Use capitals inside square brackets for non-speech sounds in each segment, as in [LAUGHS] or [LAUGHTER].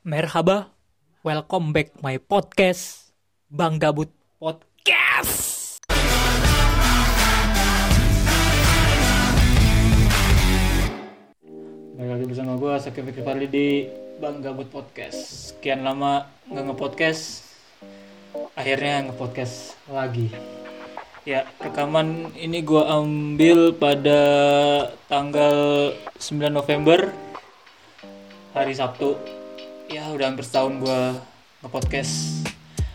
Merhaba, welcome back my podcast Bang Gabut Podcast. Balik lagi bersama gue Sakit Fikri Farli di Bang Gabut Podcast. Sekian lama nggak nge-podcast, akhirnya nge-podcast lagi. Ya, rekaman ini gue ambil pada tanggal 9 November hari Sabtu ya udah hampir setahun gue nge-podcast.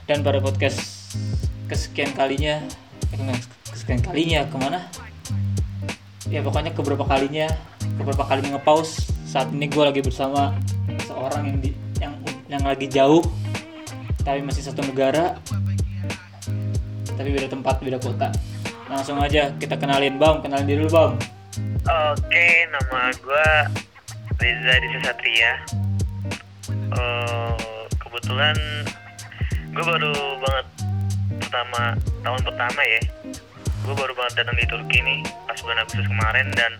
Dan pada podcast kesekian kalinya eh, kesekian kalinya ke mana? Ya pokoknya keberapa kalinya keberapa kalinya nge-pause saat ini gue lagi bersama seorang yang di, yang yang lagi jauh tapi masih satu negara tapi beda tempat beda kota. Langsung aja kita kenalin bang. Kenalin diri dulu bang. Oke, nama gue Reza Disa Satria. Eh, kebetulan gue baru banget pertama tahun pertama ya. Gue baru banget datang di Turki nih pas bulan Agustus kemarin dan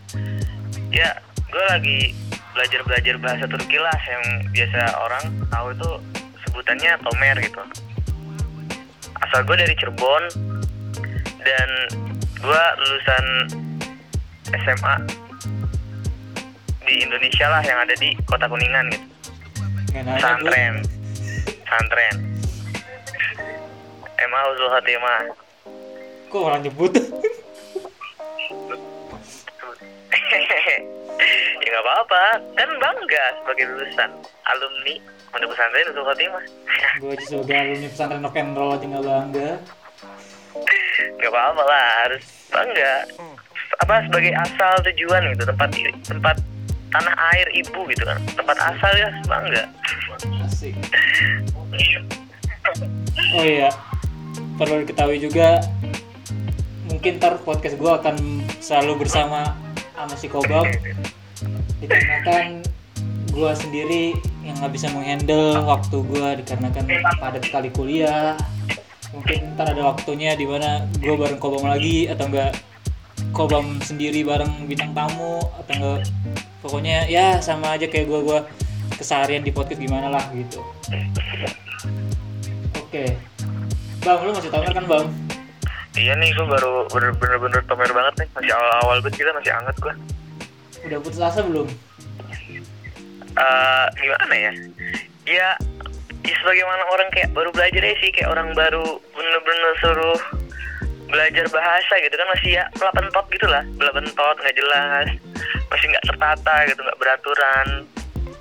ya gue lagi belajar belajar bahasa Turki lah yang biasa orang tahu itu sebutannya Tomer gitu. Asal gue dari Cirebon dan gue lulusan SMA di Indonesia lah yang ada di kota Kuningan gitu. Santren. Santren. MA Huzul Khotimah. kok orang nyebut [LAUGHS] ya nggak apa-apa, kan bangga sebagai lulusan alumni Pondok Pesantren Huzul Khotimah. [LAUGHS] gue aja sebagai alumni pesantren rock and roll aja nggak bangga nggak apa-apa lah, harus bangga. Apa sebagai asal tujuan gitu, tempat tempat tanah air ibu gitu kan, tempat asal ya bangga. asik. [LAUGHS] Oh iya. Perlu diketahui juga mungkin ntar podcast gue akan selalu bersama sama si Kobam dikarenakan gue sendiri yang nggak bisa menghandle waktu gue dikarenakan padat sekali kuliah. Mungkin ntar ada waktunya di mana gue bareng Kobam lagi atau enggak Kobam sendiri bareng bintang tamu atau enggak pokoknya ya sama aja kayak gue gue keseharian di podcast gimana lah gitu oke bang lu masih tomer kan bang Iya nih, gue baru bener-bener bener tomer banget nih. Masih awal-awal banget kita masih anget gue. udah putus asa belum eh gimana ya? Ya, ya sebagaimana orang kayak baru belajar ya sih, kayak orang baru bener-bener suruh belajar bahasa gitu kan masih ya pelapentot gitu lah, pelapentot nggak jelas, masih nggak tertata gitu, nggak beraturan.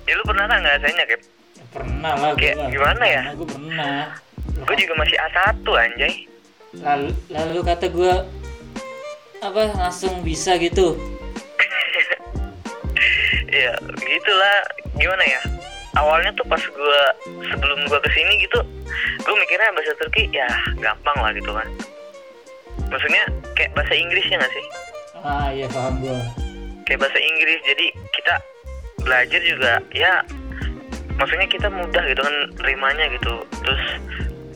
Ya lu pernah kan ngerasainnya kayak? Ya, pernah lah gue Kayak gimana ya? gue pernah Gue juga masih A1 anjay. lalu lalu kata gue apa langsung bisa gitu [LAUGHS] ya gitulah gimana ya awalnya tuh pas gue sebelum gue ke sini gitu gue mikirnya bahasa Turki ya gampang lah gitu kan maksudnya kayak bahasa Inggrisnya nggak sih? Ah iya paham gue kayak bahasa Inggris jadi kita belajar juga ya maksudnya kita mudah gitu kan terimanya gitu. Terus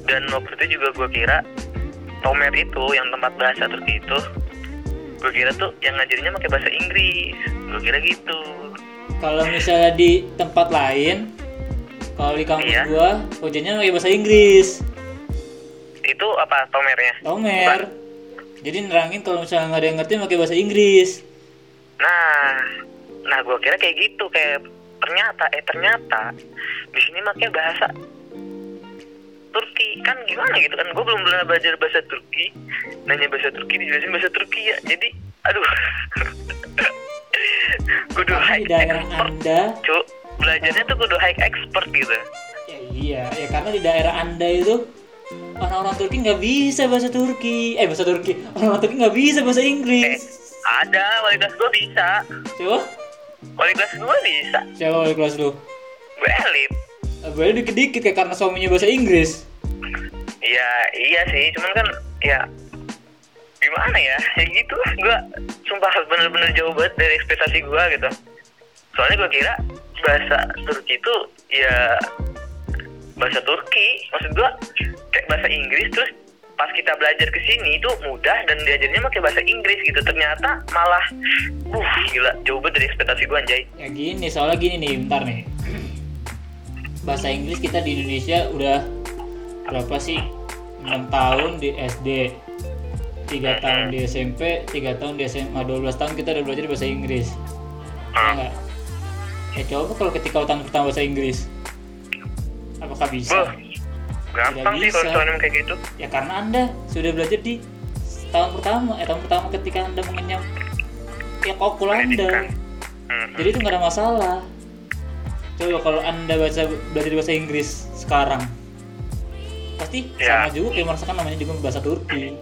dan waktu itu juga gue kira Tomer itu yang tempat bahasa Turki itu gue kira tuh yang ngajarinnya pakai bahasa Inggris. Gue kira gitu. Kalau misalnya di tempat lain kalau di kampus Iya. gue ujiannya pakai bahasa Inggris. Itu apa Tomernya? Tomer jadi nerangin kalau misalnya nggak ada yang ngerti pakai bahasa Inggris. Nah, nah gue kira kayak gitu kayak ternyata eh ternyata di sini makanya bahasa Turki. Kan gimana gitu kan? Gue belum pernah belajar bahasa Turki. Nanya bahasa Turki dijelasin bahasa Turki ya. Jadi aduh. [LAUGHS] Kudu Tapi high expert anda cuk belajarnya tuh kudu high expert gitu. Ya iya ya karena di daerah anda itu orang-orang Turki nggak bisa bahasa Turki. Eh bahasa Turki. Orang-orang Turki nggak bisa bahasa eh Inggris ada. Wali kelas gue bisa. Coba. Wali kelas gue bisa. Siapa wali kelas lu? Gue elit gue dikit-dikit kayak karena suaminya bahasa Inggris. Iya, iya sih, cuman kan ya gimana ya, ya gitu lah. Gue sumpah bener-bener jauh banget dari ekspektasi gue gitu. Soalnya gue kira bahasa Turki itu ya bahasa Turki, maksud gue kayak bahasa Inggris terus pas kita belajar ke sini itu mudah dan diajarnya pakai bahasa Inggris gitu. Ternyata malah uh gila jauh banget dari ekspektasi gue anjay. ya gini soalnya gini nih bentar nih bahasa Inggris kita di Indonesia udah berapa sih 6 tahun di SD 3 tahun di SMP 3 tahun di SMA 12 tahun kita udah belajar bahasa Inggris ya Ah. nggak? ya coba kalau ketika tahun pertama bahasa Inggris apakah bisa? Beuh, gampang Tidak sih kalau bisa. soalnya kayak gitu. Ya karena anda sudah belajar di tahun pertama eh tahun pertama ketika anda mengenyam ya kokul anda. Pendidikan. Hmm. jadi itu nggak ada masalah. Coba kalau anda baca belajar bahasa Inggris sekarang pasti Ya. sama juga kayak merasakan namanya juga bahasa Turki.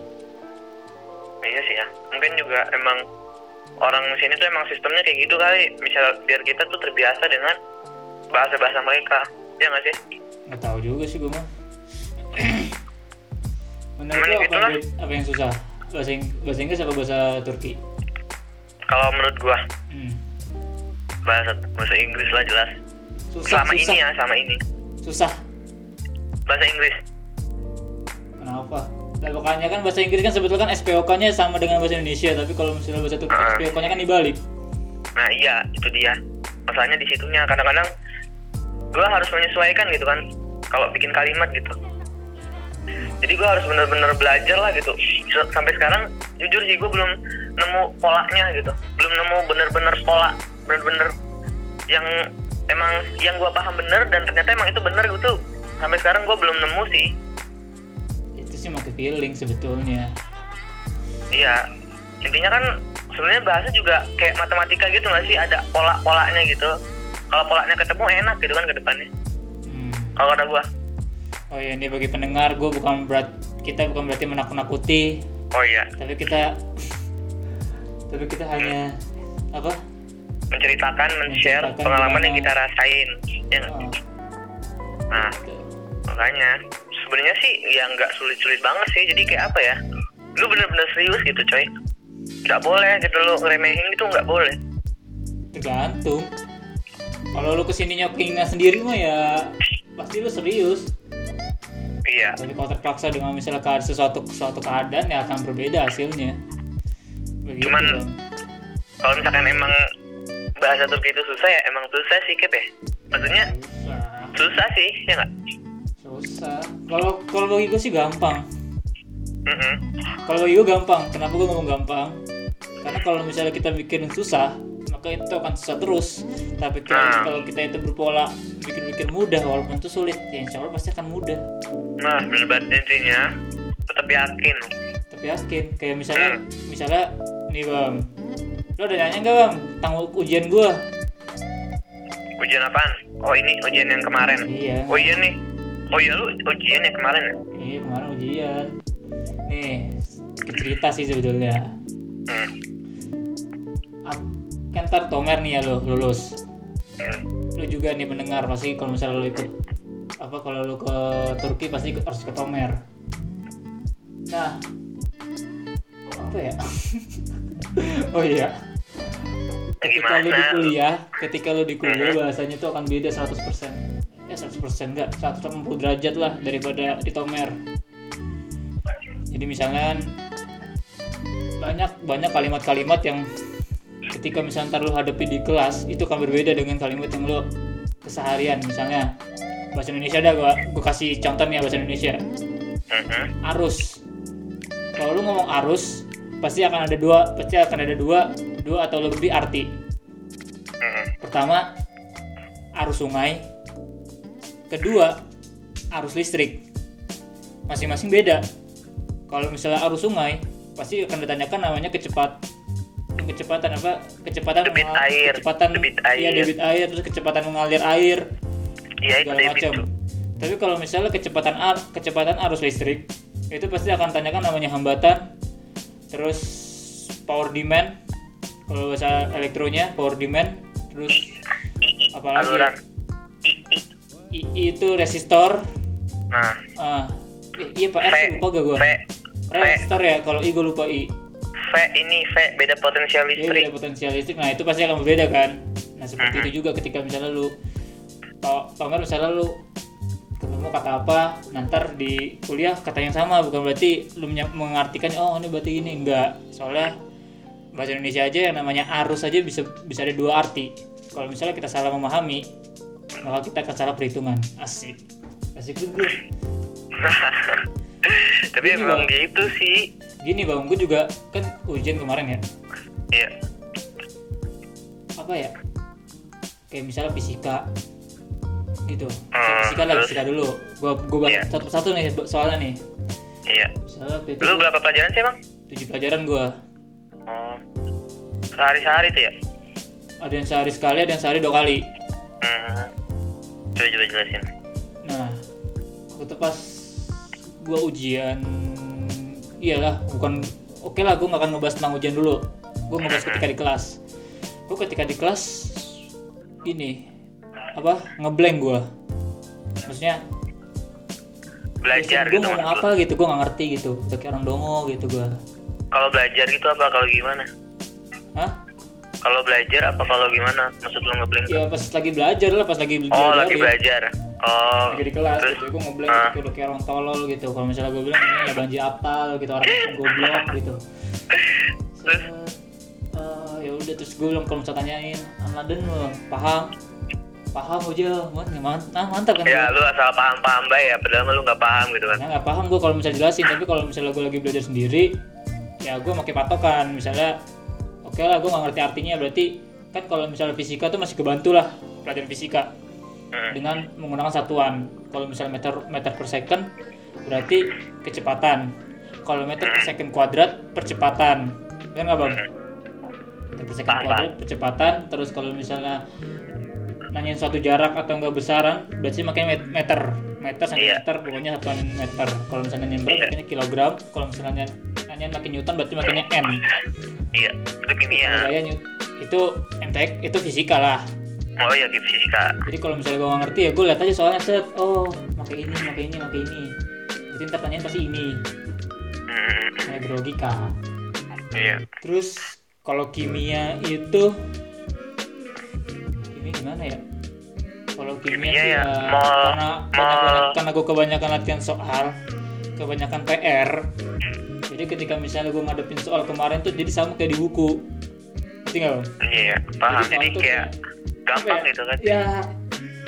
Iya sih ya. Mungkin juga emang orang sini tuh emang sistemnya kayak gitu kali. Misal biar kita tuh terbiasa dengan bahasa-bahasa mereka. Ya nggak sih nggak tahu juga sih gue mah. [CLEARS THROAT] Menurut lo apa, itulah. yang, apa yang susah? Bahasa, Ing- bahasa Inggris apa bahasa Turki? Kalau menurut gua hmm. bahasa bahasa Inggris lah jelas. Susah selama susah. ini ya selama ini. Susah. Bahasa Inggris. Kenapa? Nah, makanya kan bahasa Inggris kan sebetulnya kan SPOK-nya sama dengan bahasa Indonesia tapi kalau misalnya bahasa Turki Ah. SPOK-nya kan dibalik. Nah iya itu dia. Masalahnya di situnya kadang-kadang gua harus menyesuaikan gitu kan kalau bikin kalimat gitu. Jadi gua harus bener-bener belajar lah gitu. Sampai sekarang jujur sih gua belum nemu polanya gitu. Belum nemu bener-bener pola bener-bener yang emang yang gua paham bener dan ternyata emang itu bener gitu. Sampai sekarang gua belum nemu sih. Itu sih pakai feeling sebetulnya. Iya, intinya kan sebenarnya bahasa juga kayak matematika gitu nggak sih? Ada pola-polanya gitu. Kalau polanya ketemu enak gitu kan ke depannya. hmm. Kalau kata gua. oh ya ini bagi pendengar gue bukan berat kita bukan berarti menakut-nakuti Oh iya, tapi kita [LAUGHS] tapi kita hanya apa menceritakan, men-share Menceritakan pengalaman yang kita rasain. Ya oh, Nah, makanya sebenarnya sih ya nggak sulit-sulit banget sih. Jadi kayak apa ya? Lu bener-bener serius gitu, coy. Nggak boleh gitu lu ngeremehin gitu nggak boleh. tergantung kalau lu ke sininya keinginan sendiri mah ya pasti lu serius Iya. tapi kalau terpaksa dengan misalnya ke sesuatu sesuatu keadaan ya akan berbeda hasilnya begitu Cuman-. Kalau misalkan emang bahasa Turki itu susah ya emang susah sih Kep ya. Maksudnya susah susah sih ya nggak? susah kalau kalau bagi gue sih gampang Mm-mm. kalau bagi gue gampang kenapa gue ngomong gampang karena kalau misalnya kita bikin susah itu akan susah terus tapi kalau, Nah. kalau kita itu berpola bikin-bikin mudah walaupun itu sulit ya insya Allah pasti akan mudah Nah, banget intinya tetap yakin. tapi yakin kayak misalnya misalnya nih bang lo ada nanya nggak bang tentang ujian gue Ujian apaan? Oh ini ujian yang kemarin. iya Oh iya nih. Oh iya lu ujian yang kemarin ya? iya kemarin ujian nih cerita sih sebetulnya Hmm. Kan ntar tomer nih ya lo lulus. Lu juga nih mendengar pasti kalau misalnya lu ikut apa kalau lu ke Turki pasti harus ke Tomer. Nah apa ya? [LAUGHS] Oh iya. Ketika lu di kuliah ketika lu di kuliah bahasanya tuh akan beda 100% ya 100% enggak 180 derajat lah daripada di Tomer. Jadi misalnya banyak banyak kalimat-kalimat yang ketika misalnya ntar lu hadapi di kelas itu akan berbeda dengan kalimat yang lu keseharian. Misalnya bahasa Indonesia ada gua gua kasih contoh nih ya bahasa Indonesia. Mhm. arus. Kalau lu ngomong arus pasti akan ada dua pasti akan ada dua dua atau lebih arti. Mhm. pertama arus sungai. Kedua arus listrik. Masing-masing beda. Kalau misalnya arus sungai pasti akan ditanyakan namanya kecepat kecepatan apa? Kecepatan Debit air, kecepatan debit iya air. debit air terus kecepatan mengalir air. Itu segala macam. Tapi kalau misalnya kecepatan ar kecepatan arus listrik itu pasti akan tanyakan namanya hambatan terus power demand kalau bahasa elektronya power demand terus I, I, apalagi aluran. I, I. I, I itu resistor. Nah, ah. Iya pak R lupa gak V, resistor ya kalau I gue lupa I V ini V beda potensial Iya listrik. beda potensial listrik. Nah itu pasti akan berbeda kan? Nah seperti Mhm. itu juga ketika misalnya lu tau tau nggak misalnya lu ketemu kata apa nanti di kuliah kata yang sama bukan berarti lu mengartikan oh ini berarti ini. Enggak soalnya bahasa Indonesia aja yang namanya arus aja bisa bisa ada dua arti. Kalau misalnya kita salah memahami maka kita ke cara perhitungan. Asik. Asik juga. [LAUGHS] Tapi emang gitu sih. Gini bang gue juga kan ujian kemarin ya Iya. apa ya kayak misalnya fisika gitu Hmm, fisika lah terus? fisika dulu gue gue bahas Iya. satu persatu nih soalnya nih Iya. misalnya itu Lu berapa pelajaran sih, Bang? tujuh pelajaran gue Oh. Sehari-sehari tuh ya? ada yang sehari sekali ada yang sehari dua kali Hmm. Coba coba jelasin. nah waktu pas gue ujian iyalah bukan oke lah gue gak akan ngebahas tentang ujian dulu gue ngebahas [LAUGHS] ketika di kelas gue ketika di kelas ini apa ngeblank gue maksudnya Belajar gue gitu ngomong apa gitu gue nggak ngerti gitu kayak orang dongo gitu gue Kalau belajar gitu apa kalau gimana? hah Kalau belajar apa kalau gimana? Maksud lu ngeblank? ya pas lagi belajar lah pas lagi Oh, belajar lagi belajar. Oh. lagi di kelas Terus? gitu gue ngeblank Ah. gitu udah kayak orang tolol gitu kalau misalnya gue bilang ini ya banji apal gitu orang goblok gitu Terus? Eh, ya udah terus gue bilang kalau misalnya tanyain Amaden lu paham paham aja Wah, nih, mant- nah, mantap kan Ya, lu asal paham-paham baik ya, padahal lu nggak paham gitu kan. Nah, nggak paham gue kalau misalnya jelasin tapi kalau misalnya gue lagi belajar sendiri ya gue pakai patokan misalnya oke lah gue nggak ngerti artinya berarti kan kalau misalnya fisika tuh masih kebantu lah pelajaran fisika Hmm. dengan menggunakan satuan. Kalau misalnya meter meter per second berarti kecepatan. Kalau meter per second kuadrat percepatan. Kan nggak bang? Meter per second kuadrat percepatan. Terus kalau misalnya nanyain suatu jarak atau enggak besaran berarti makanya met- meter. Meter sentimeter pokoknya satuan meter. Kalau misalnya nanyain berat Iya. makanya kilogram. Kalau misalnya nanyain, makin newton berarti makanya n. Iya, itu kimia. itu MTek itu fisika lah Oh iya, di fisika. jadi kalau misalnya gue gak ngerti ya gue lihat aja soalnya set oh pakai ini pakai ini pakai ini jadi ntar tanyain pasti ini Hmm. kayak berlogika Iya. terus kalau kimia itu kimia gimana ya kalau kimia, Kimia sih ya, ya, mau- karena karena gue kebanyakan latihan soal kebanyakan PR jadi ketika misalnya gue ngadepin soal kemarin tuh jadi sama kayak di buku ngerti nggak bang? Iya, paham. soal Jadi tuh kayak gampang ya? gitu kan. ya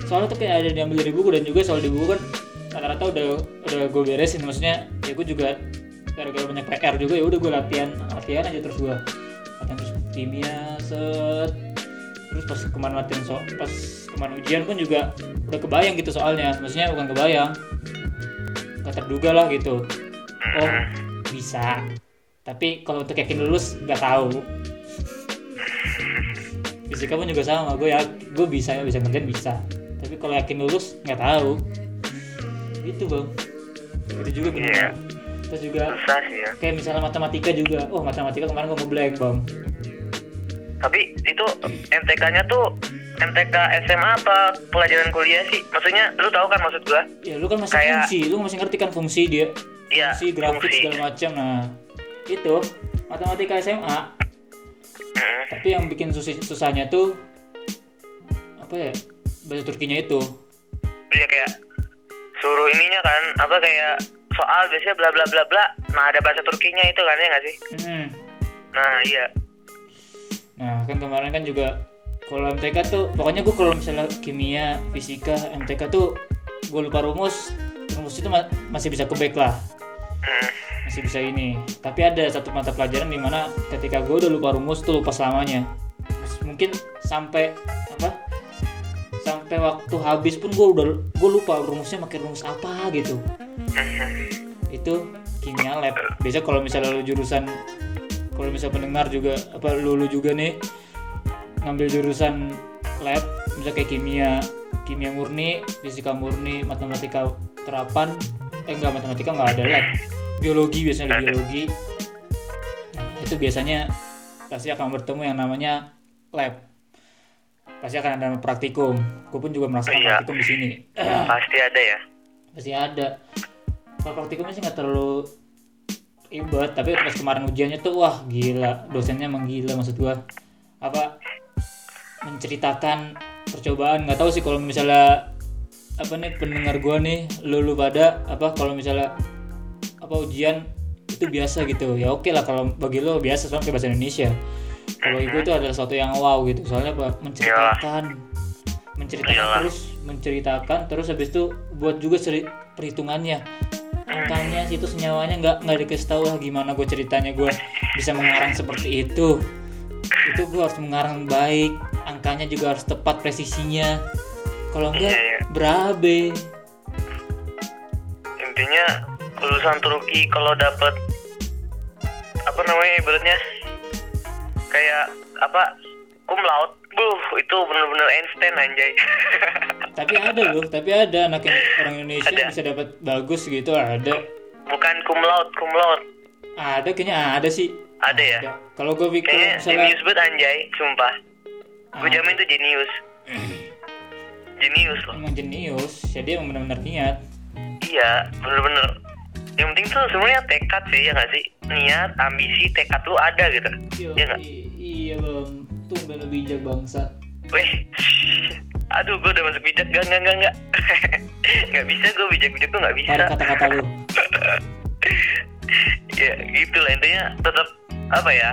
soalnya tuh kayak ada diambil dari buku dan juga soal di buku kan rata-rata udah udah gue beresin. Maksudnya ya gue juga gara-gara banyak PR juga ya udah gue latihan latihan aja terus gue. Latihan terus kimia set. Terus pas kemarin latihan so pas kemarin ujian pun juga udah kebayang gitu soalnya. Maksudnya bukan kebayang gak terduga lah gitu. Oh bisa. Tapi kalau untuk yakin lulus nggak tahu fisika pun juga sama gue ya gue bisa ya bisa ngerjain bisa tapi kalau yakin lulus nggak tahu gitu bang itu juga benar Iya. terus juga Susah sih ya. kayak misalnya matematika juga oh matematika kemarin gue ngeblank bang Tapi itu MTK-nya tuh MTK SMA apa pelajaran kuliah sih? Maksudnya lu tahu kan maksud gua? ya lu kan masih Kayak- fungsi lu masih ngerti kan fungsi dia Iya, fungsi grafik fungsi. segala macam nah itu matematika SMA. Tapi yang bikin susah susahnya tuh apa ya bahasa Turkinya itu Iya kayak suruh ininya kan apa kayak soal biasanya bla bla bla bla. Nah, ada bahasa Turkinya itu kan ya nggak sih? Hmm. Nah, iya. Nah kan kemarin kan juga kalau MTK tuh pokoknya gue kalau misalnya kimia, fisika, MTK tuh gue lupa rumus, rumus itu ma- masih bisa kebek lah, Hmm. Masih bisa ini. Tapi ada satu mata pelajaran di mana ketika gue udah lupa rumus tuh lupa selamanya. Mungkin sampai apa? Sampai waktu habis pun gue udah gue lupa rumusnya pakai rumus apa gitu. Itu kimia lab. Biasa kalau misalnya lu jurusan kalau misalnya pendengar juga apa lu, lu juga nih ngambil jurusan lab misalnya kayak kimia kimia murni fisika murni matematika terapan eh enggak matematika enggak ada lab biologi biasanya ada biologi. Nah, itu biasanya pasti akan bertemu yang namanya lab. Pasti akan ada praktikum. Gue pun juga merasakan Iya. praktikum di sini. [CLEARS THROAT] Pasti ada ya. pasti ada. Kalau praktikumnya sih nggak terlalu ribet tapi pas kemarin ujiannya tuh wah gila. Dosennya emang gila maksud gua. Apa menceritakan percobaan. Nggak tahu sih kalau misalnya apa nih pendengar gua nih lu lu pada apa kalau misalnya apa ujian itu biasa gitu. Ya oke lah kalau bagi lo biasa soalnya bahasa Indonesia. Kalau ibu itu adalah sesuatu yang wow gitu soalnya apa? Menceritakan. Menceritakan Iyalah. terus menceritakan terus habis itu buat juga seri- perhitungannya. Angkanya situ senyawanya nggak nggak dikasih tahu lah gimana gue ceritanya gue bisa mengarang seperti itu. Itu gue harus mengarang baik angkanya juga harus tepat presisinya. Kalau enggak Iya, iya. berabe. Intinya lulusan Turki kalau dapat apa namanya ibaratnya kayak apa cum laude. Buh itu bener-bener Einstein anjay. [LAUGHS] Tapi ada loh tapi ada anak orang Indonesia Ada. yang bisa dapat bagus gitu ada. Bukan cum laude cum laude. Ada kayaknya ada sih. Ada ya? Ada. Kalau gue pikir kayaknya misalnya jenius banget anjay sumpah. Gue ada. jamin tuh jenius jenius [CLEARS THROAT] loh. Emang jenius jadi emang benar-benar niat. Iya bener-bener yang penting tuh sebenarnya tekad sih ya nggak sih? Niat ambisi tekad lu ada gitu. Yo, Iya nggak? i- iya bang. Tumben bijak bangsa Weh, [LAUGHS] aduh gue udah masuk bijak. Gak gak gak gak [LAUGHS] nggak bisa gue bijak bijak tuh nggak bisa. Kata-kata lu. [LAUGHS] Ya gitu lah intinya tetap apa ya?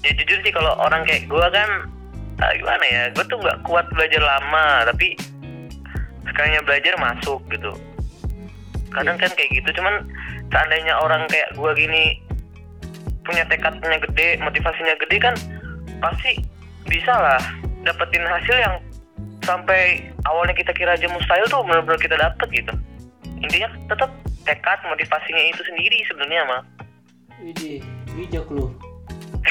Ya jujur sih kalau orang kayak gue kan ah, gimana ya? Gue tuh nggak kuat belajar lama tapi sekalinya belajar masuk gitu. Kadang kan kayak gitu. Cuman seandainya orang kayak gue gini punya tekadnya gede motivasinya gede kan pasti bisa lah dapetin hasil yang sampai awalnya kita kira aja mustahil tuh benar-benar kita dapet gitu. Intinya tetap tekad motivasinya itu sendiri sebenarnya mah Widih, bijak lu. [LAUGHS]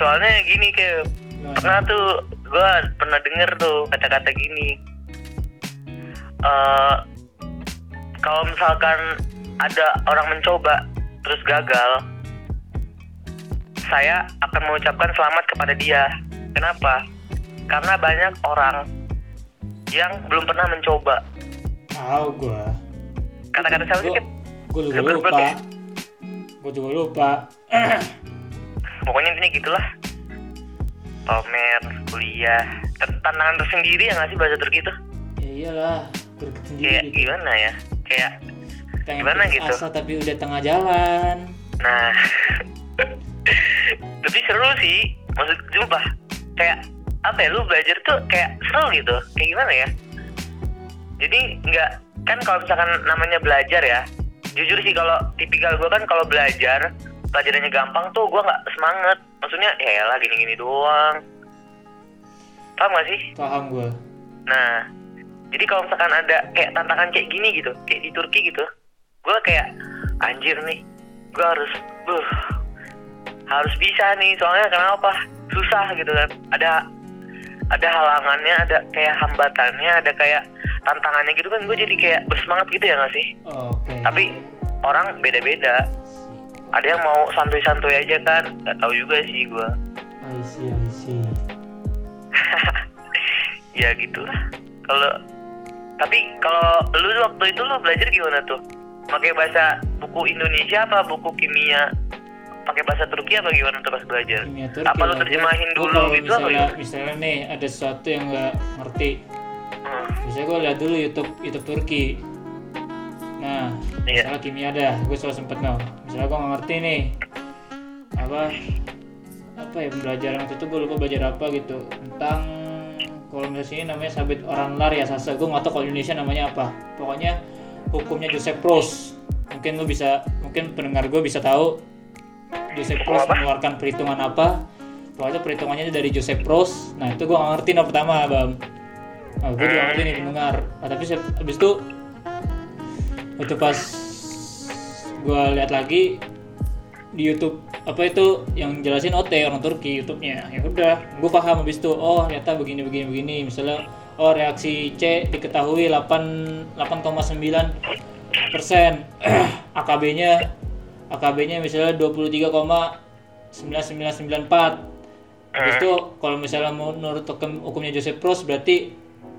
Soalnya gini kayak Gimana? pernah tuh gue pernah denger tuh kata-kata gini. Eh kalau misalkan ada orang mencoba terus gagal saya akan mengucapkan selamat kepada dia. Kenapa? Karena banyak orang yang belum pernah mencoba. Tahu gua. Kata-kata sih Kip? gue juga lupa. ya. gue juga lupa. Pokoknya intinya gitulah. Pamer kuliah. Tantangan tersendiri ya nggak sih bahasa Turki itu? Ya iyalah sendiri gimana ya kayak pengen gimana gitu? asa tapi udah tengah jalan. Nah. [LAUGHS] Tapi seru sih. Maksud jumpa kayak apa ya lu belajar tuh kayak seru gitu. Kayak gimana ya? Jadi nggak kan kalau misalkan namanya belajar ya jujur sih kalau tipikal gue kan kalau belajar pelajarannya gampang tuh gue nggak semangat. Maksudnya ya lah gini-gini doang. Paham gak sih? Paham gue Nah, jadi kalau misalkan ada kayak tantangan kayak gini gitu, kayak di Turki gitu, gue kayak anjir nih, gue harus, buh, harus bisa nih, soalnya kenapa? Susah gitu kan, ada ada halangannya, ada kayak hambatannya, ada kayak tantangannya gitu kan, gue jadi kayak bersemangat gitu ya nggak sih? oke Tapi orang beda-beda, ada yang mau santuy-santuy aja kan, nggak tahu juga sih gue. I see I see [LAUGHS] ya gitulah kalau tapi kalau lu waktu itu lu belajar gimana tuh? Pakai bahasa buku Indonesia apa buku kimia? Pakai bahasa Turki apa gimana tuh pas belajar? Kimia Turki apa lu terjemahin gua- dulu kalau gitu apa misalnya, gimana? misalnya nih ada sesuatu yang nggak ngerti. Hmm, misalnya gue lihat dulu YouTube YouTube Turki. Nah Iya. misalnya kimia dah gue selalu sempet no. Misalnya gue nggak ngerti nih apa apa ya pembelajaran waktu itu gue lupa belajar apa gitu. Tentang kalau misalnya sini namanya sabit orang lar ya sasa. Gue nggak tahu kalau di Indonesia namanya apa. Pokoknya hukumnya Joseph Proust mungkin lu bisa mungkin pendengar gue bisa tahu Joseph Proust apa? mengeluarkan perhitungan apa. Pokoknya perhitungannya dari Joseph Proust nah itu gue nggak ngerti no pertama bang. Nah, gue juga ngerti nih pendengar. Nah, tapi habis itu waktu pas gue lihat lagi di YouTube. Apa itu? Yang jelasin OT orang Turki YouTube-nya. Ya udah gue paham habis itu. Oh ternyata begini begini begini. Misalnya oh reaksi C diketahui 8 8,9 persen. [CLEARS THROAT] AKB-nya AKB-nya misalnya 23,9994 habis itu kalau misalnya menurut hukum, hukumnya Joseph Proust berarti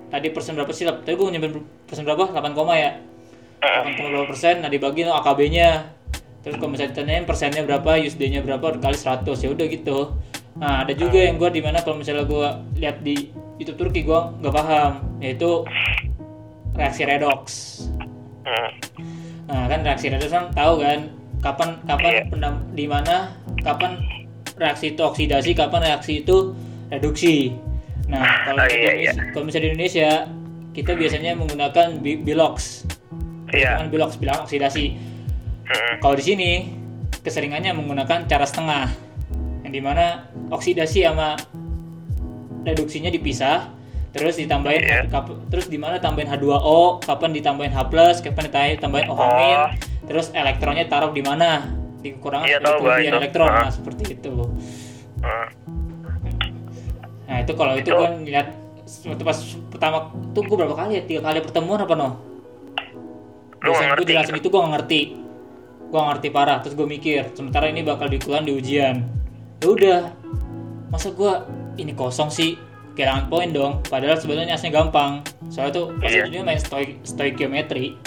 tadi persen berapa sih? Tadi gue nyampe persen berapa? 8, koma ya? 8,2 persen. Nah dibagi no AKB-nya terus kalau misalnya ditanyain persennya berapa USD-nya berapa kali 100 ya udah gitu nah ada juga yang gue di mana kalau misalnya gue lihat di YouTube Turki gue nggak paham yaitu reaksi redox nah kan reaksi redox kan tahu kan kapan kapan Iya. pendam- di mana kapan reaksi itu oksidasi kapan reaksi itu reduksi Nah, kalau Oh, iya, di Indonesia, kalau misalnya di Indonesia, kita biasanya menggunakan bi- bilox. Iya. Dengan bilox, bilang oksidasi. [LAUGHS] Kalau di sini keseringannya menggunakan cara setengah, yang di mana oksidasi sama reduksinya dipisah, terus ditambahin Iya. kap- terus di mana tambahin H2O, kapan ditambahin H+, kapan ditambahin, tambahin OH-, Oh. terus elektronnya taruh di mana, di kekurangan Iya, atau gua kelebihan elektron, Ah. nah seperti itu. Mm. Nah itu kalau itu Itu- kan lihat waktu pas pertama tuh gue berapa kali ya tiga kali pertemuan apa no? Lu gue ngerti jelasin itu gue gak ngerti, gue ngerti parah. Terus gue mikir, sementara ini bakal dikulan di ujian. Ya udah, masa gue ini kosong sih? Kehilangan poin dong. Padahal sebenarnya aslinya gampang. Soalnya tuh pas ujiannya main stoik stoikiometri.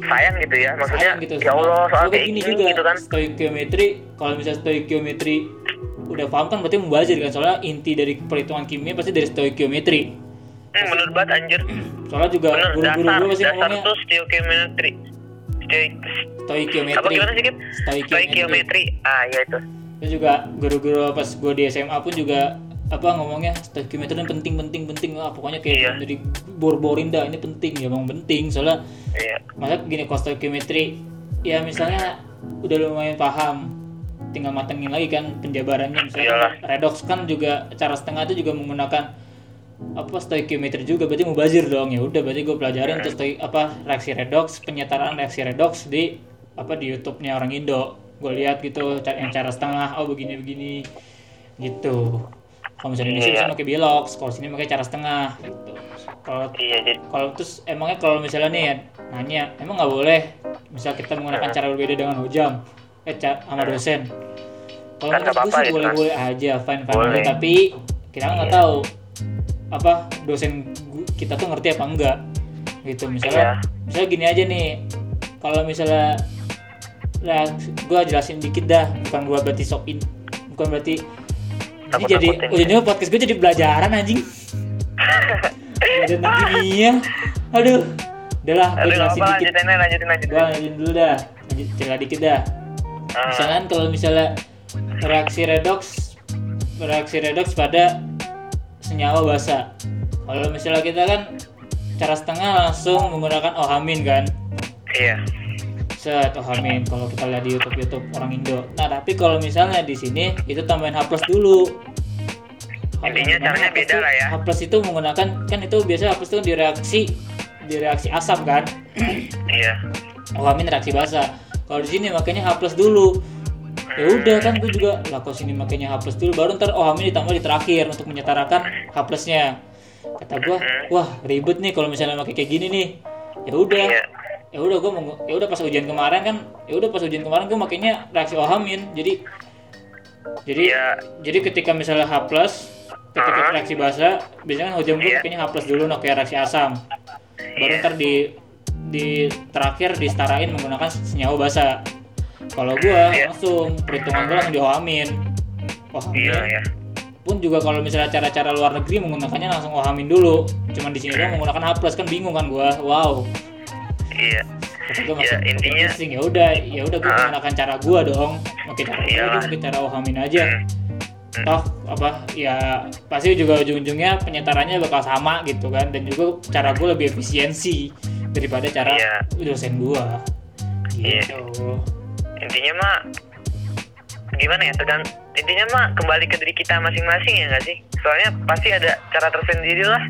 sayang gitu ya maksudnya Sayang gitu. ya Allah soal Juga kayak gini juga gitu kan stoikiometri kalau misalnya stoikiometri udah paham kan berarti mubazir kan soalnya inti dari perhitungan kimia pasti dari stoikiometri hmm, bener banget anjir soalnya juga guru-guru dasar gue pasti dasar ngomongnya tuh stoichiometry Stoik- stoikiometri apa gimana sih Kip? stoikiometri ah iya itu. Terus juga guru-guru pas gue di SMA pun juga apa ngomongnya stoikiometri ini penting penting penting lah. Pokoknya kayak Iya. dari bor-borin dah ini penting ya emang penting. Soalnya iya. masa gini kalau stoikiometri ya misalnya udah lumayan paham tinggal matengin lagi kan penjabarannya. Misalnya Iyalah. redox kan juga cara setengah itu juga menggunakan apa stoikiometri juga. Berarti mubazir dong. Ya udah berarti gue pelajarin terus stoi- apa reaksi redox penyetaraan reaksi redox di apa di YouTube-nya orang Indo. Gue lihat gitu ca- yang cara setengah oh begini begini. Gitu. Kalau misalnya Indonesia Iya. bisa pakai bilox kalau sini pakai cara setengah. Gitu kalau iya jadi kalau terus emangnya kalau misalnya nih ya, nanya emang nggak boleh? Misal kita menggunakan cara berbeda dengan hujam eh ca- sama dosen. Kalau Kan menurut gue sih itu, boleh kan. boleh aja fine fine Boleh. tapi kita nggak tahu apa dosen kita tuh ngerti apa enggak? Gitu misalnya Iya. misalnya gini aja nih kalau misalnya nah, gue jelasin dikit dah bukan gue berarti sok in bukan berarti ini jadi ujungnya podcast gue jadi pelajaran anjing. Pelajaran [LAUGHS] kimia aduh udahlah gue jelasin apa dikit. lanjutin aja lanjutin gue lanjutin lanjutin dulu dah lanjut cerita dikit dah. Ah, misalkan kalau misalnya reaksi redox reaksi redox pada senyawa basa kalau misalnya kita kan cara setengah langsung menggunakan ohamin kan? Iya. Set ohamin. Kalau kita lihat di YouTube YouTube orang Indo. Nah tapi kalau misalnya di sini itu tambahin H plus dulu. Intinya caranya H beda tuh- lah ya. H plus itu menggunakan kan itu biasa H plus itu di reaksi di reaksi asam kan? Iya. Ohamin reaksi basa. Kalau di sini makanya H plus dulu. Ya udah kan gue juga lah kok sini makanya H plus dulu baru ntar Ohamin ditambah di terakhir untuk menyetarakan H plusnya. Kata gue, wah ribet nih kalau misalnya pakai kayak gini nih. Ya udah, Iya. ya udah gue mau, ya udah pas ujian kemarin kan, ya udah pas ujian kemarin gue makainya reaksi Ohamin. Jadi, jadi, Iya. jadi ketika misalnya H plus, ketika reaksi basa, biasanya kan ujian gue Iya. makainya H plus dulu, nah kayak reaksi asam baru Iya. ntar di di terakhir disetarain menggunakan senyawa basa kalau gua Iya. langsung perhitungan gua langsung diohamin ohamin iya iya. pun juga kalau misalnya cara-cara luar negeri menggunakannya langsung ohamin dulu. Cuman di sini doang menggunakan H plus kan bingung kan gua. Wow. Iya. Gua Ya, masuk intinya- ya udah ya udah gua Ah. menggunakan cara gua dong. Pakai cara Iyalah. aja pakai cara ohamin aja. Hmm. toh apa ya pasti juga ujung-ujungnya penyetarannya bakal sama gitu kan. Dan juga cara gue lebih efisiensi daripada cara Iya. dosen gua. Iya. gitu intinya mah gimana ya tergant intinya mah kembali ke diri kita masing-masing ya nggak sih? Soalnya pasti ada cara tersendiri lah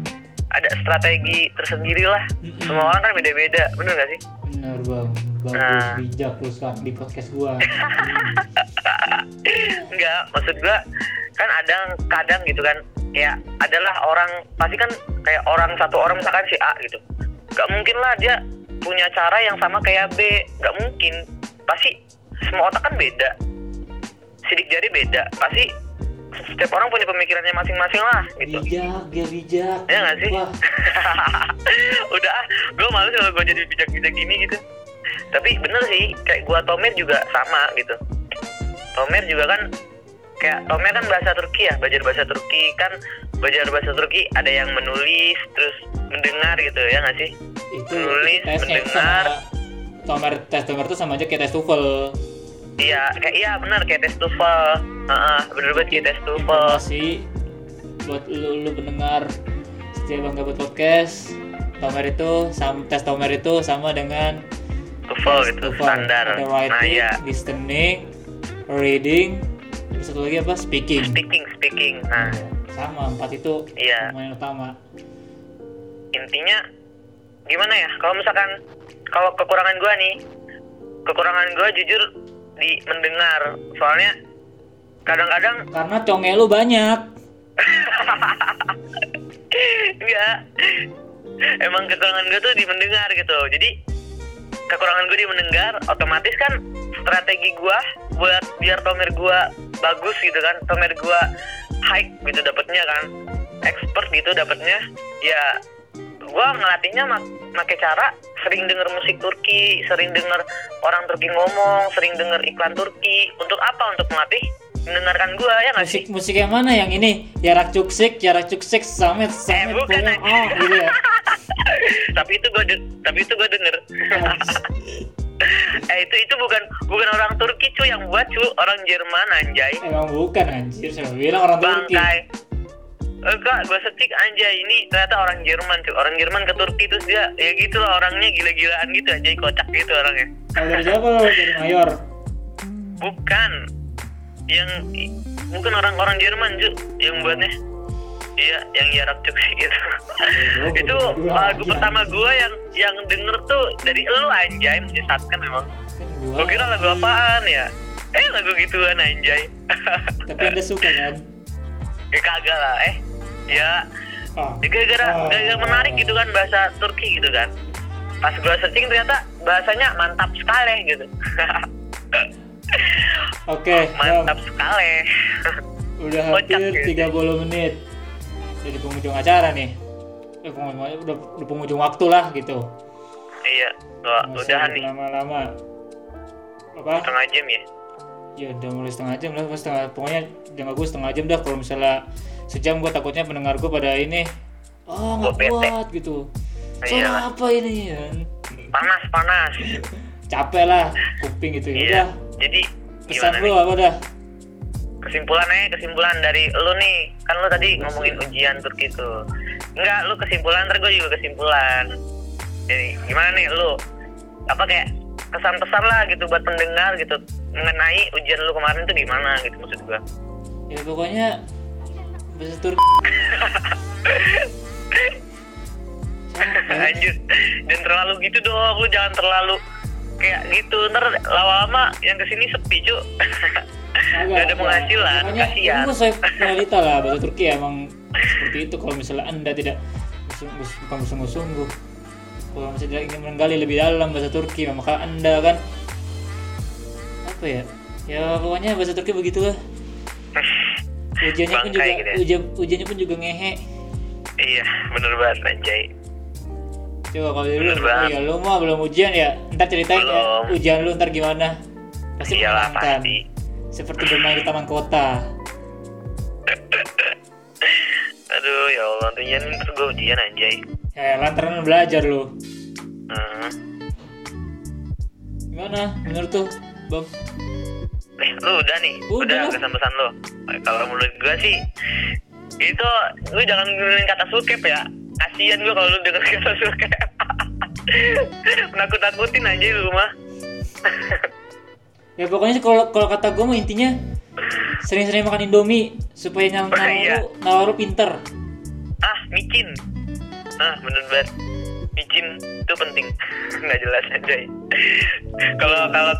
ada strategi tersendiri lah. Semua orang kan beda-beda bener nggak sih? Bener bang. Bagus Nah. bijak lu sekarang di podcast gua. [LAUGHS] Enggak, maksud gua kan ada kadang gitu kan ya adalah orang pasti kan kayak orang satu orang misalkan si A gitu. Nggak mungkin lah dia punya cara yang sama kayak B nggak mungkin. Pasti semua otak kan beda. Sidik jari beda. Pasti setiap orang punya pemikirannya masing-masing lah gitu. Bijak dia bijak. Ya nggak sih? [LAUGHS] Udah gue males kalau gue jadi bijak-bijak gini gitu. Tapi bener sih kayak gua Tomer juga sama gitu. Tomer juga kan kayak Tomer kan bahasa Turki ya belajar bahasa Turki. Kan belajar bahasa Turki ada yang menulis terus mendengar gitu. Ya nggak sih? Itu Nulis, tesnya itu mendengar. sama tomer tes tomer itu sama aja kayak tes TOEFL iya kayak iya bener kayak tes TOEFL Heeh, bener banget kayak tes TOEFL informasi buat lu, lu pendengar setia bangga buat podcast Tomer itu sama tes Tomer itu sama dengan TOEFL gitu TOEFL. standar Ada nah writing, ya listening, reading, terus satu lagi apa? Speaking. speaking speaking nah Sama empat itu Iya. yang utama. intinya gimana ya kalau misalkan kalau kekurangan gua nih kekurangan gua jujur di mendengar. Soalnya kadang-kadang Karena conge lu banyak. [LAUGHS] enggak emang kekurangan gue tuh di mendengar gitu. Jadi kekurangan gue di mendengar otomatis kan strategi gue buat biar tomer gue bagus gitu kan. Tomer gue high gitu dapetnya kan. Expert gitu dapetnya. Ya gue ngelatihnya mak make cara sering denger musik Turki sering denger orang Turki ngomong sering denger iklan Turki. Untuk apa? Untuk melatih mendengarkan gue ya nggak sih? Musik yang mana? Yang ini? Jarak cuksik, jarak cuksik, samet, samet, bukan, pokoknya anjing. ah gitu ya. [LAUGHS] tapi itu gue tapi itu gue denger. [LAUGHS] Eh itu itu bukan bukan orang Turki cu yang buat cu orang Jerman anjay. Emang bukan anjir, saya bilang orang Turki. Enggak gue setik anjay. Ini ternyata orang Jerman cu orang Jerman ke Turki terus dia ya gitu lah orangnya gila-gilaan gitu anjay kocak gitu orangnya. Kalau dari siapa lo? Dari Mayor. bukan. Yang bukan orang-orang Jerman cu yang buatnya. Iya yang jarak cuksi [LAUGHS] gitu. Oh, itu lagu pertama gue yang yang denger tuh dari lu anjay menyesatkan memang gue kira lagu apaan ya? Eh lagu gituan anjay. [LAUGHS] Tapi anda suka kan? ya kagak lah eh ya. Ah. ya gara-gara Ah. gara-gara menarik gitu kan bahasa Turki gitu kan. Pas gue searching ternyata bahasanya mantap sekali gitu. [LAUGHS] Oke, Bang. mantap sekali. Udah hampir gitu. 30 menit. Jadi penghujung acara nih. Eh, penghujung, udah, udah penghujung waktu lah gitu. Iya udahan nih. lama-lama. Apa? Setengah jam ya? Ya udah mulai setengah jam lah. Setengah pokoknya jangan gue setengah jam dah kalau misalnya sejam gue takutnya pendengar gue pada ini oh nggak kuat gitu. Soal Iyalah. apa ini? Kan panas panas. [LAUGHS] Capek lah kuping gitu. Ya iya. udah jadi pesan lu apa dah? Kesimpulannya kesimpulan dari lu nih. Kan lu tadi ngomongin ujian Turki itu enggak lu kesimpulan ntar gue juga kesimpulan. Jadi gimana nih lu? Apa kayak kesan pesan lah gitu buat pendengar gitu. Mengenai ujian lu kemarin tuh gimana gitu maksud gue ya pokoknya bahasa Turki. [LAUGHS] Anjir. Jangan terlalu gitu dong lu jangan terlalu kayak gitu. Ntar lama-lama yang ke sini sepi cu gak ada penghasilan kasihan. itu saya realita lah bahasa Turki emang seperti itu kalau misalnya anda tidak bukan bersungguh-sungguh. Kalau misalnya tidak ingin menggali lebih dalam bahasa Turki maka anda kan apa ya? Ya pokoknya bahasa Turki begitulah ujiannya pun juga gitu ya. ujian ujiannya pun juga ngehe. Iya bener banget anjay. Coba kalau dari lu Bener oh ya lu mah belum ujian ya ntar ceritain ya ujian lu ntar gimana? Pasti iyalah pasti. Seperti bermain di taman kota. [LAUGHS] Aduh ya Allah nantinya nih ntar gue ujian anjay. Ya lantaran belajar lu. Gimana menurut tuh bang Eh, lu udah nih, Udah. udah, kesan-pesan lu. Kalau menurut gua sih, itu lu jangan dengerin kata sukep ya. Kasian gua kalau lu denger kata sukep. [LAUGHS] Menakut-nakutin aja lu mah. ya pokoknya sih kalau kalau kata gue mah intinya sering-sering makan indomie supaya nyal Oh, iya. nalar nalar lu pinter ah, micin. Ah, bener banget. Micin itu penting. [LAUGHS] Nggak jelas aja. Kalau kalau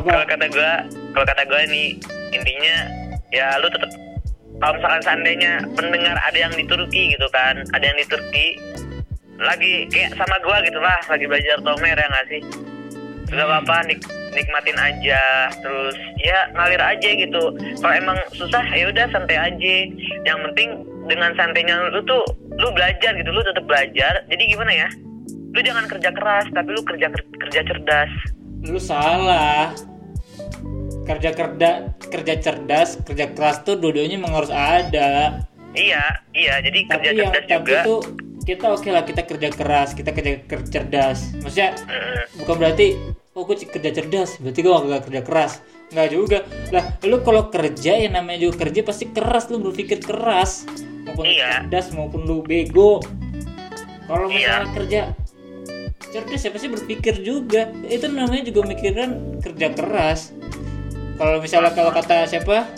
kalau kata gua kalau kata gua nih intinya ya lu tetap kalau misalkan seandainya pendengar ada yang di Turki gitu kan ada yang di Turki lagi kayak sama gua gitu lah lagi belajar tomer ya nggak sih? Nggak apa-apa nik- nikmatin aja terus ya ngalir aja gitu. Kalau emang susah ya udah santai aja. Yang penting dengan santainya lu tuh lu belajar gitu lu tetap belajar. Jadi gimana ya lu jangan kerja keras tapi lu kerja kerja cerdas lu salah kerja kerja kerja cerdas kerja keras tuh dua-duanya memang harus ada Iya, iya. Jadi kerja tapi yang cerdas tapi juga. tuh kita oke lah kita kerja keras kita kerja kerja cerdas maksudnya Mm, bukan berarti oh gue kerja cerdas berarti gue gak kerja keras nggak juga lah lu kalau kerja yang namanya juga kerja pasti keras lu berpikir keras mau maupun Iya. cerdas maupun lu bego kalau Iya. masalah kerja cerdas siapa sih berpikir juga. Itu namanya juga mikiran kerja keras. Kalau misalnya kalau kata siapa?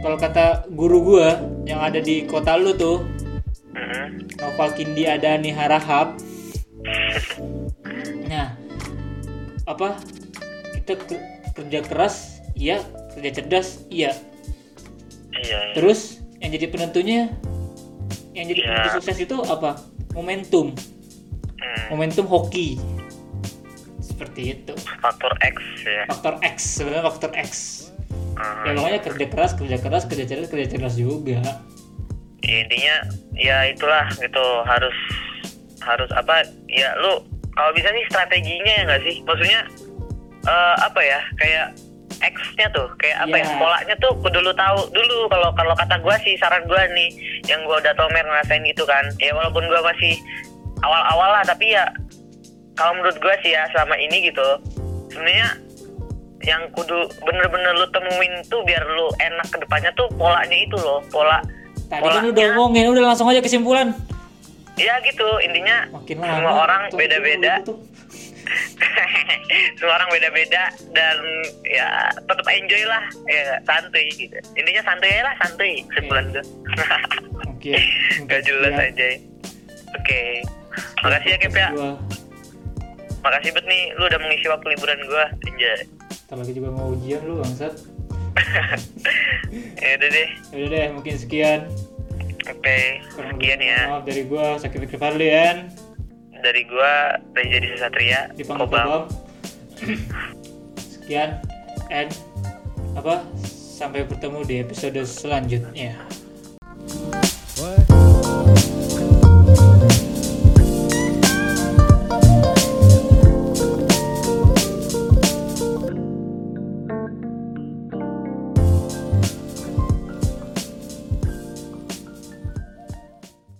Kalau kata guru gua yang ada di kota lu tuh Mm-mm. Noval Kindi Adani Harahap. [LAUGHS] Nah apa? Kita ke- kerja keras iya. Kerja cerdas iya. Iya iya. terus yang jadi penentunya yang jadi Ya. penentu sukses itu apa? Momentum momentum hoki. Seperti itu. Faktor X ya. Faktor X sebenarnya faktor X. Ah, ya makanya kerja keras kerja keras kerja cerdas kerja cerdas juga. Ya, intinya ya itulah gitu harus harus apa ya lu kalau bisa sih strateginya ya nggak sih? Maksudnya eh, apa ya kayak X-nya tuh kayak apa ya Ya. polanya tuh kudu lu tahu dulu kalau kalau kata gua sih saran gua nih yang gua udah tomer ngerasain itu kan. Ya walaupun gua masih awal-awal lah tapi ya kalau menurut gua sih ya selama ini gitu sebenarnya yang kudu bener-bener lu temuin tuh biar lu enak ke depannya tuh polanya itu loh pola tadi kan polanya. udah ngomongin udah langsung aja kesimpulan. Ya gitu intinya makin semua lama orang tuh, beda-beda. tuh. [LAUGHS] semua orang beda-beda dan ya tetap enjoy lah ya santuy gitu. Intinya santuy aja lah santuy sebulan tuh oke [LAUGHS] gak jelas aja. Oke makasih ya Kep ya. Makasih bet nih lu udah mengisi waktu liburan gua enjoy ntar lagi juga mau ujian lu bangsat. [LAUGHS] Ya udah deh. Udah deh mungkin sekian. Oke Kurang sekian ya. maaf dari gua Sakit Fikri Farlian dari gua Reza Disa Satria di Kobam sekian and apa? Sampai bertemu di episode selanjutnya. What?